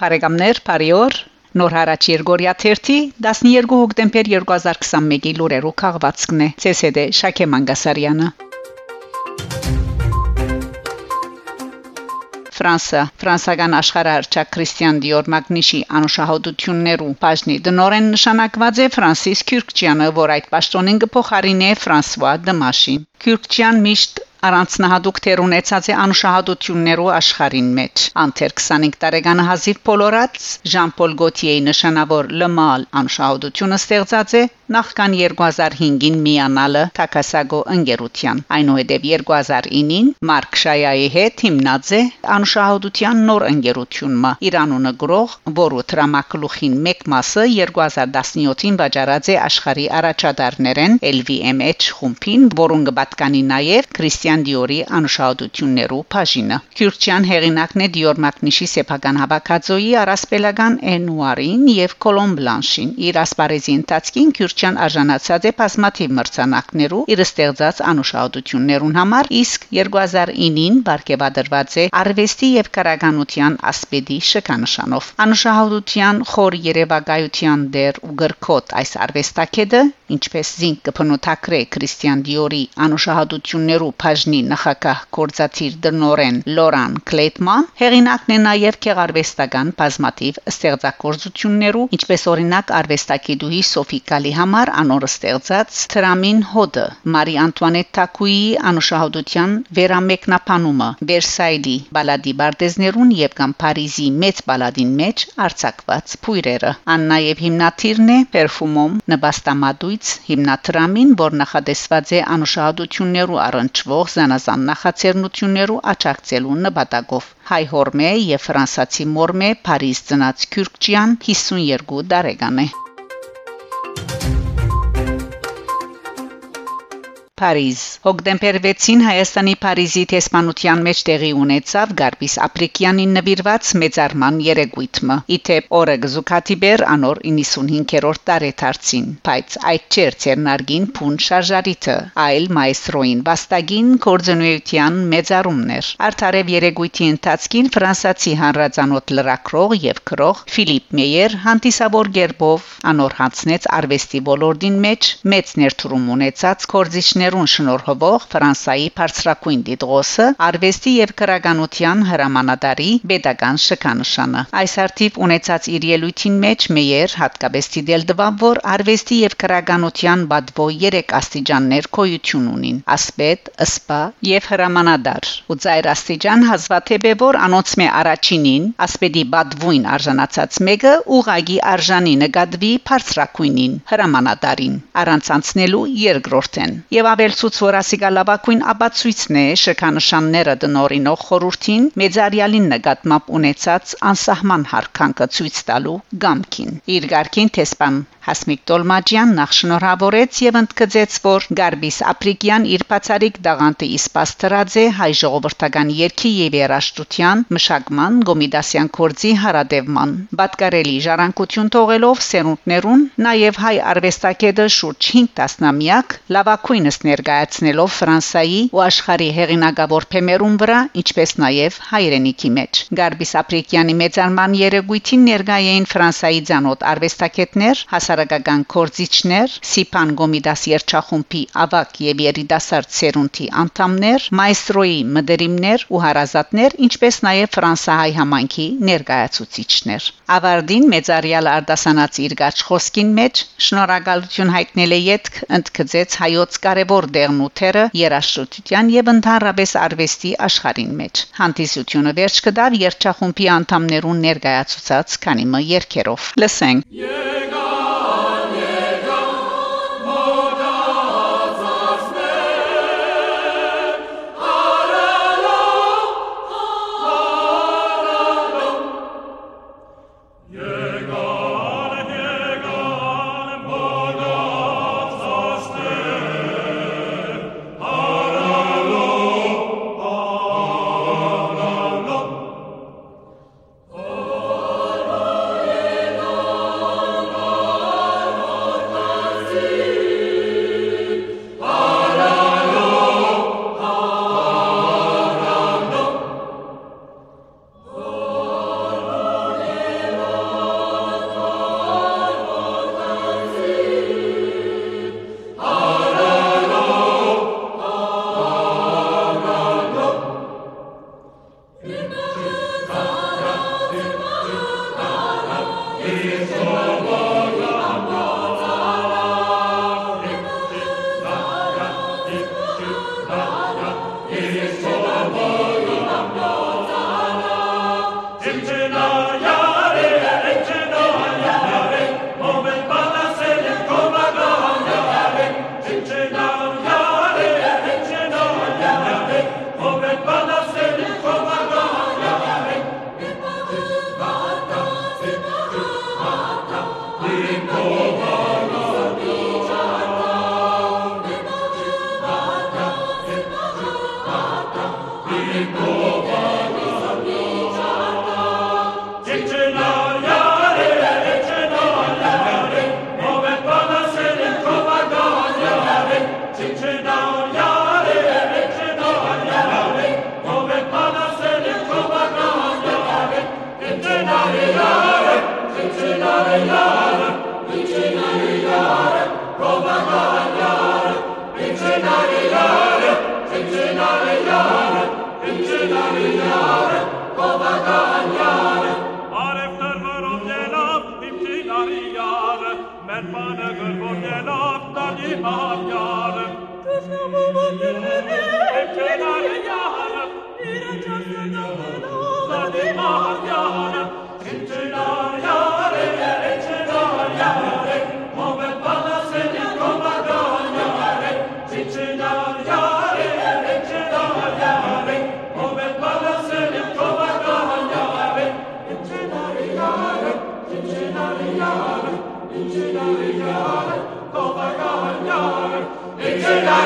Բարեկամներ, բարիօր։ Նոր հարաճ Երգորիա 30 12 հոկտեմբեր 2021-ի լուրերով քաղվածքն է ՑՍԴ Շակե Մանգասարյանը Ֆրանսա ֆրանսական աշխարհարչակ Քրիստիան Դիոր Մագնիշի անուշահոտություններու բաժնի դնորեն նշանակված է Ֆրանսիս Քյուրքչյանը, որ այդ պաշտոնին կփոխարինի Ֆրանսուଆ Դմաշին։ Քյուրքչյան միշտ առանձնահատուկ թեր ունեցած է անշահադություններու աշխարհին մեջ անթեր 25 տարեկան հազիվ Պոլորած Ժան-Պոլ Գոթիեի նշանավոր լմալ անշահադությունը ստեղծած է նախքան 2005-ին միանալը Թակասագո ընկերության այնուհետև 2009-ին Մարկ Շայայի հետ հիմնած է անշահադության նոր ընկերությունը Իրանունը գրող որը տրամակլուխին մեկ մասը 2017-ին վաճառած է աշխարհի առաջադարներեն LVMH խումբին որոնք պատկանի նաև Քրիստիան Քրիստիան Դիորի անշահդություններու բաժինը։ Քյուրչյան հեղինակն է Դիոր Մակնիշի սեփական հավաքածոյի առասպելական Էնուարին եւ Կոլոմ Բլանշին։ Իր ասպարեզի ընթացքին Քյուրչյան արժանացած է բազմաթիվ մրցանակներու իր ստեղծած անշահդություններուն համար, իսկ 2009-ին բարգեւադրված է Արվեստի եւ Կարագանության ասպետի շքանշանով։ Անշահդության խոր երևակայության դեր ու գրքոտ այս արվեստակեդը, ինչպես զինք կփնոթակրե Քրիստիան Դիորի անշահդություններու բաժ բաժնի նախակահ կորզաթիր դնորեն Լորան Կլեյտման հեղինակն է նաև քեղարվեստական բազմատիվ ստեղծագործություններու ինչպես օրինակ արվեստագետուհի Սոֆի Կալի համար անոր ստեղծած Տրամին հոդը Մարի Անտուանետ Թակուի անուշահոդության վերամեկնաբանումը Վերսայլի բալադի բարտեզներուն եւ կամ Փարիզի մեծ բալադին մեջ արձակված փույրերը ան նաև հիմնադիրն է Պերֆումոմ նպաստամատույց հիմնադրամին որ նախադեсված է անուշահոդություններու առնչվող զանազան նախաձեռնություններու աճակցելու նպատակով հայ հորմե եւ ֆրանսացի մորմե Փարիզ ծնած Քյուրքչյան 52 տարեկան է Փարիզ Հոկտեմբեր 6-ին Հայաստանի Փարիզի տեսփանության մեջ տեղի ունեցավ Գարբիս Ապրիկյանին նվիրված մեծարման երեգույթը։ Իթեպ օրը գզուկաթիբեր անոր 95-րդ տարեթարցին, բայց այդ չէր ցերնարգին փուն շարժարիթը, այլ մայստրոին վաստագին կորձնույթյան մեծարումներ։ Արթարև երեգույթի ընթացքին ֆրանսացի հանրազանոթ լրակրող եւ քրող Ֆիլիպ Մեյեր հանդիսավոր գերբով անոր հանցնեց արվեստի ոլորտին մեջ մեծ ներդրում ունեցած կորձիչներ Ուսուցիչներուն շնորհվող Ֆրանսայի բարձրակույն դիտողը արվեստի եւ քրագանության հրամանատարի pedagogan շքանշանը այս արդիվ ունեցած իր ելույթին մեջ մեյեր հատկապես դիտել դվավ որ արվեստի եւ քրագանության բադվո 3 աստիճաններ կոյություն ունին ասպետ ըսպա եւ հրամանադար ու ծայր աստիճան հազվադեպ է որ անոնցմե առաջինին ասպետի բադվույն արժանացած մեկը ուղագի արժանի նկատվի բարձրակույնին հրամանատարին առանց անցնելու երկրորդեն եւ ավելցուց որ ասիգա լավակույն աբացույցն է շքանշանները դնորինող խորուրդին մեծարյալին նկատմամբ ունեցած անսահման հարկանքը ցույց տալու գամքին իր ղարքին տեսփան Հասմիկ Տոլմաջյան նախ շնորհավորեց եւ ընդգծեց, որ Գարբիս Ապրիկյան իր բացարիք դաղանտը իսպաստրած է հայ ժողովրդական երկի եւ երաշտության մշակման գոմիդասյան կորձի հարադևման։ Բատկարելի ժառանգություն թողելով սերունդներուն նաեւ հայ արվեստագետը շուրջ 5 տասնամյակ լավակույնս ներկայացնելով Ֆրանսայի ու աշխարհի հեղինակավոր փեմերուն վրա, ինչպես նաեւ հայրենիքի մեջ։ Գարբիս Ապրիկյանի մեծարման երեգույթին ներկայ էին Ֆրանսայի ցանոթ արվեստագետներ, հասար հասարակական կորզիչներ, Սիփան Գոմիդաս երչախումբի ավակ եւ երիտասարդ սերունդի անդամներ, մայստրոյի մդերիմներ ու հարազատներ, ինչպես նաեւ ֆրանսահայ համայնքի ներկայացուցիչներ։ Ավարդին մեծարյալ արդասանած իր գաչ խոսքին մեջ շնորհակալություն հայտնել է յետք ընդգծեց հայոց կարևոր դերն ու թերը երաշտության եւ ընդհանրապես արվեստի աշխարհին մեջ։ Հանդիսությունը վերջ կդավ երչախումբի անդամներուն ներկայացուցած քանի մը երկերով։ Լսենք։ yeah. Ira di the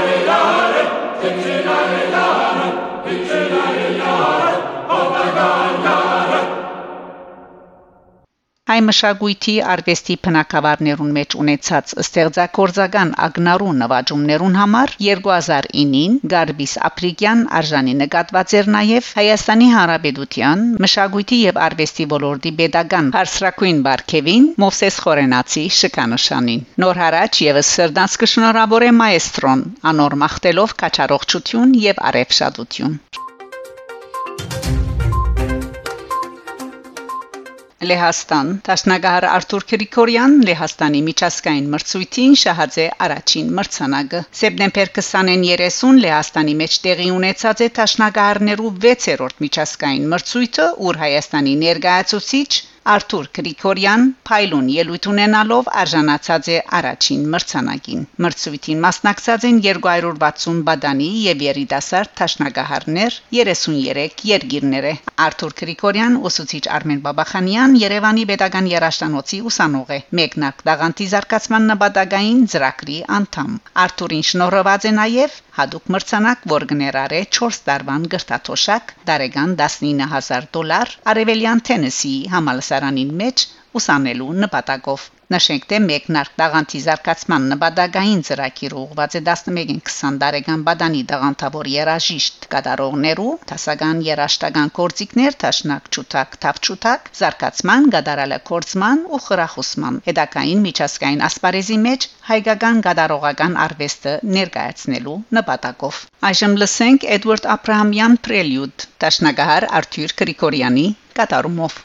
la la la Հայ մշակույթի արվեստի բնակավարներուն մեջ ունեցած ստեղծագործական ագնարու նվաճումներուն համար 2009-ին Գարբիս Ապրիկյան արժանի նկատված էր նաև Հայաստանի Հանրապետության մշակույթի եւ արվեստի ոլորտի pedagogan Հարսրակույն Բարքևին Մովսես Խորենացի շքանշանին Նոր հարաճ եւս սրդանց կշնորհավորե մայստրոն անոր մախտելով կաչարողջություն եւ արևշադություն Լեհաստան Տաշնագահար Արթուր Գրիգորյան Լեհաստանի միջազգային մրցույթին շահաձե առաջին մրցանակը սեպտեմբեր 20-ին 30 Լեհաստանի մեջ տեղի ունեցած է Տաշնագահարներու 6-րդ միջազգային մրցույթը, ուր Հայաստանի ներկայացուցիչ Արթուր Գրիգորյան Փայլուն ելույթ ունենալով արժանացած է առաջին մրցանակին։ Մրցույթին մասնակցած են 260 բադանի եւ երիտասարդ տաշնագահարներ 33 երգիրներ։ Արթուր Գրիգորյան ուսուցիչ Արմեն Բաբախանյան Երևանի Պետական Երաշտանոցի ուսանող է։ Մեկնակ դաղանտի զարգացման նպատակային ծրագրի անդամ։ Արթուրին շնորհված է նաեւ հadoop մրցանակ, որ գներարե 4 տարվան գրտաթոշակ, դարեգան 19000 դոլար Արևելյան Թենեսի համալսարանին մեջ ուսանելու նպատակով։ Նշենք, թե մեկնարկ դաղանթի զարգացման նպատակային ծրագիրը ուղղված է 11-ին 20 տարեկան բադանի դաղանթավոր երաժիշտ կատարողներու, տասական երաշտական կորցիկներ, տաշնակ ճուտակ, թավչուտակ, զարգացման, գդարալը կորցման ու խրախուսման։ Հետակային միջազգային ասպարեզի մեջ հայկական գդարողական արվեստը ներկայացնելու նպատակով։ Այժմ լսենք Էդվարդ Աբրահամյան Prelude, տաշնագահար Արթուր Գրիգորյանի կատարումով։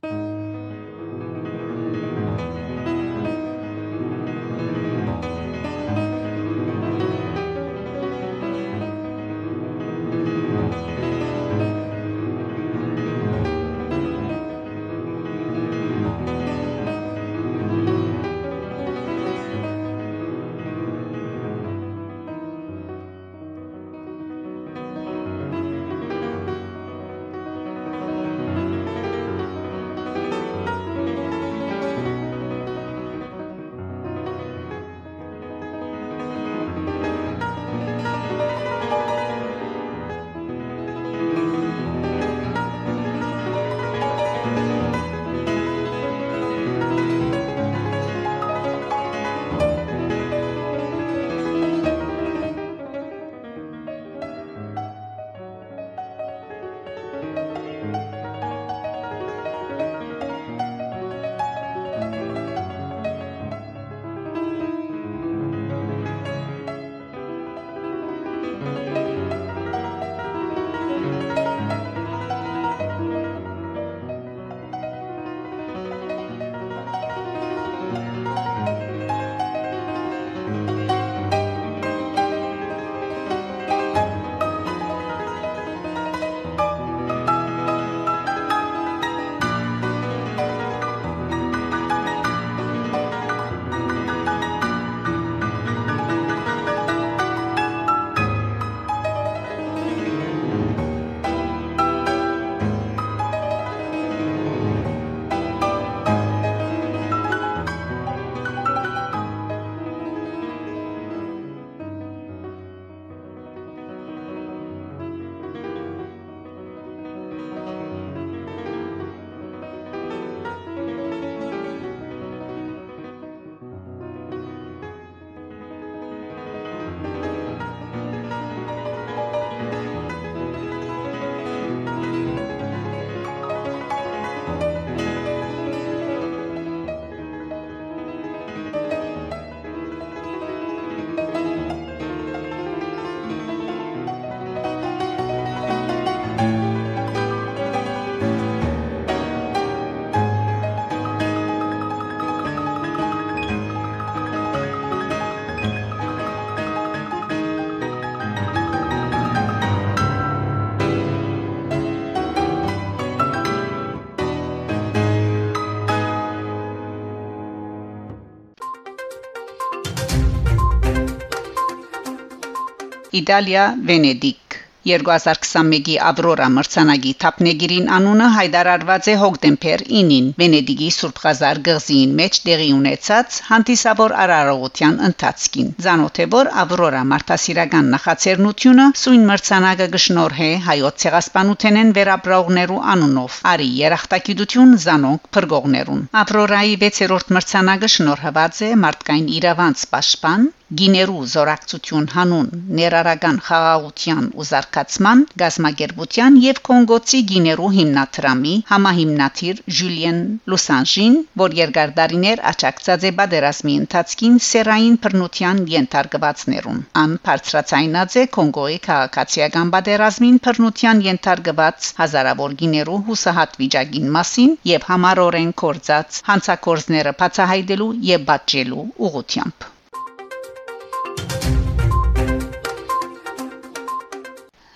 Իտալիա Վենեդիկ 2021-ի Ավրորա մրցանակի թափնեգիրին անունը հայտարարված է հոկտեմբեր 9-ին Վենեդիգի Սուրբ Ղազար գղզին մեջ տեղի ունեցած հանդիսավոր արարողության ընթացքին։ Զանոթ է որ Ավրորա մարդասիրական նախաձեռնությունը սույն մրցանակը գշնորհե հայոց ցեղասպանութենեն վերաբրողներու անունով։ Արի երախտագիտություն զանոնք փրկողներուն։ Ավրորայի 6-րդ մրցանակը շնորհված է մարդկային իրավանց պաշտպան գիներու զորակցություն հանուն ներարական խաղաղության ու զարգացման գազմագերբության եւ կոնգոցի գիներու հիմնադրամի համահիմնադիր Ժուլիեն Լուսանժին, որ երկար դարիներ աճակցած է բادرազմի ընթացքին սերային բռնության ենթարկվածներուն։ Ան բարձրացայնած է Կոնգոյի քաղաքացիական բادرազմին բռնության ենթարկված հազարավոր գիներու հուսահատ վիճակին մասին եւ համառորեն կորցած հանցակորձները բացահայտելու եւ բաճելու ուղությամբ։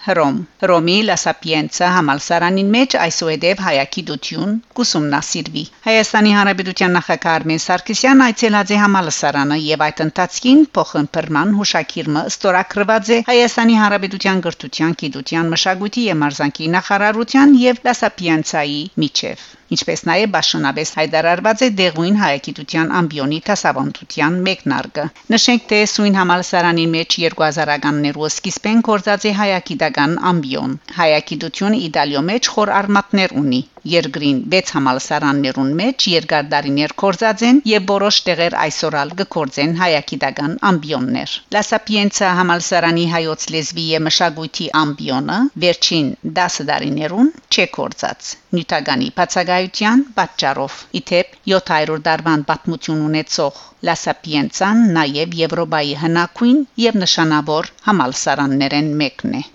Հռոմ Հռոմի Sapienza համալսարանին մեջ այսուհեդև հայակի դություն կուսումնասիրվի Հայաստանի Հանրապետության նախագահ Արմեն Սարգսյան այցելած է համալսարանը եւ այդ ընթացքին փոխընտրման հուշակիրը ստորագրված է Հայաստանի Հանրապետության գրթության, գիտության, մշակույթի եւ մարզանկի նախարարության եւ Sapienza-ի միջև ինչպես նաև Բաշնաբես հայտարարված է դեղույն հայագիտության ամբիոնի տասավանդության մեկնարկը։ Նշենք, թե սույն համալսարանի մեջ 2000-ականներու սկիզբեն կորցած է հայագիտական ամբիոն։ Հայագիտությունը Իտալիո մեջ խոր արմատներ ունի երկրին 6 համալսարաններուն մեջ երկարդարիներ կորզած են եւ որոշ տեղեր այսօրալ կկորձեն հայագիտական ամբիոններ La Sapienza համալսարանի հայոց լեզվի եւ մշակույթի ամբիոնը վերջին 10 տարիներուն չէ կորցած նյութականի բացակայության պատճառով իթեպ 700 դարվան պատմություն ունեցող La Sapienza-ն նաև Եվրոպայի հնագույն եւ նշանավոր համալսարաններեն մեկն է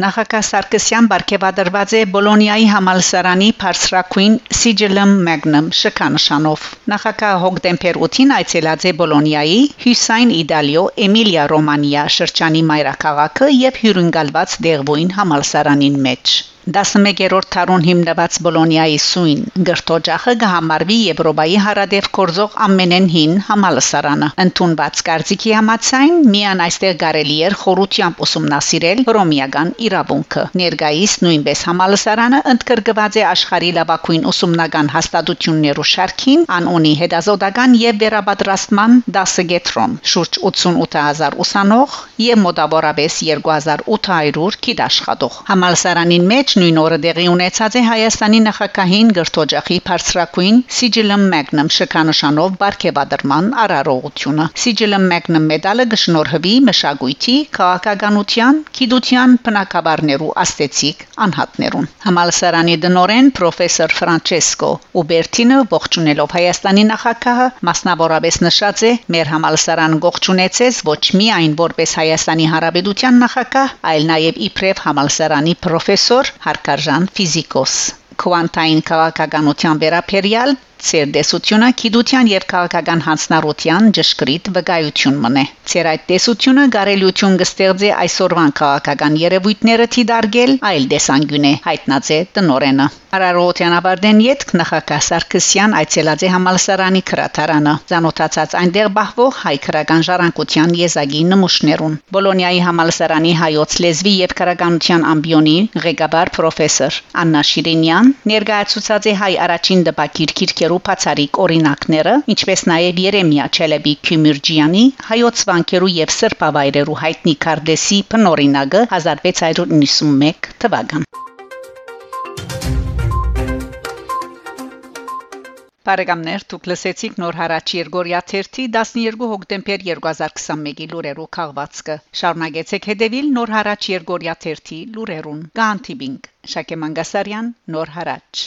Նախագահ Սարգսյան բարգեւադրված է Բոլոնիայի համալսարանի Փարսրակույն Sigillum Magnum շքանշանով։ Նախագահ հոկտեմբեր 8-ին այցելած է Բոլոնիայի Հյուսայն Իտալիո Էմիլիա Ռոմանիա շրջանի մայրաքաղաքը եւ հյուրընկալված դեղբույն համալսարանին մեջ։ 11-րդ թարուն հիմնված Բոլոնիայի սույն գրթօջախը կհամարվի Եվրոպայի հարադեպ կորզող ամենեն հին համալսարանը։ Ընթունված կարծիքի համաձայն միան այստեղ կարելի էր խորությամբ ուսումնասիրել ռոմիական իրավունքը։ Ներկայիս նույնպես համալսարանը ընդգրկված է աշխարհի լավագույն ուսումնական հաստատություններու շարքին, անոնի հետազոտական եւ վերապատրաստման 10 գետրոն, շուրջ 88000 ուսանող եւ մոտավորապես 2800 գիտաշխատող։ Համալսարանին մեջ նույն օրը դեղի ունեցած է Հայաստանի նախագահին գրթօջախի բարձրակույն Sigillum Magnum շքանշանով բարգեւադրման արարողությունը։ Sigillum Magnum մեդալը գշնորհվի մշակույթի, քաղաքականության, գիտության բնակաբարներու աստեցիկ անհատներուն։ Համալսարանի դնորեն պրոֆեսոր Ֆրանչեսկո Ուբերտինը ողջունելով Հայաստանի նախագահը մասնավորապես նշած է մեր համալսարան ողջունեցես ոչ միայն որպես Հայաստանի Հանրապետության նախագահ, այլ նաև իբրև համալսարանի պրոֆեսոր հարկարժան ֆիզիկոս քվանտային քաղաքականության վերաբերյալ Ցերդեսությունը քիդության եւ քաղաքական հանցնառության ճշգրիտ վկայություն մնե։ Ցեր այդ տեսությունը գարելություն կստեղծի այսօրվան քաղաքական երևույթները թիդարգել այլ դեսանգյունե հայտնած է տնորենը։ Արարողության ավարտեն յետք նախագահ Սարգսյան այցելած է համալսարանի քրատարանը, ցանոթացած այնտեղ բահվող հայ քրական ժառանգության եզակի նմուշներուն։ Բոլոնիայի համալսարանի հայոց լեզվի եւ քրականության ամբիոնի ղեկավար պրոֆեսոր Աննա Շիրինյան ներկայացուցած է հայ առաջին դպակիր քիրքեր վանքերու բացարիք օրինակները, ինչպես նաև Երեմիա Չելեբի Քյումիրջյանի հայոց վանքերու եւ սրբավայրերու հայտնի Կարդեսի բնորինակը 1691 թվական։ Բարեկամներ, դուք լսեցիք նոր հարաճ Երգորիա 3-ի 12 հոկտեմբեր 2021-ի լուրերու քաղվածքը։ Շարունակեցեք հետևել նոր հարաճ Երգորիա 3-ի լուրերուն։ Գանտիբինգ Շակե Մանգասարյան, նոր հարաճ։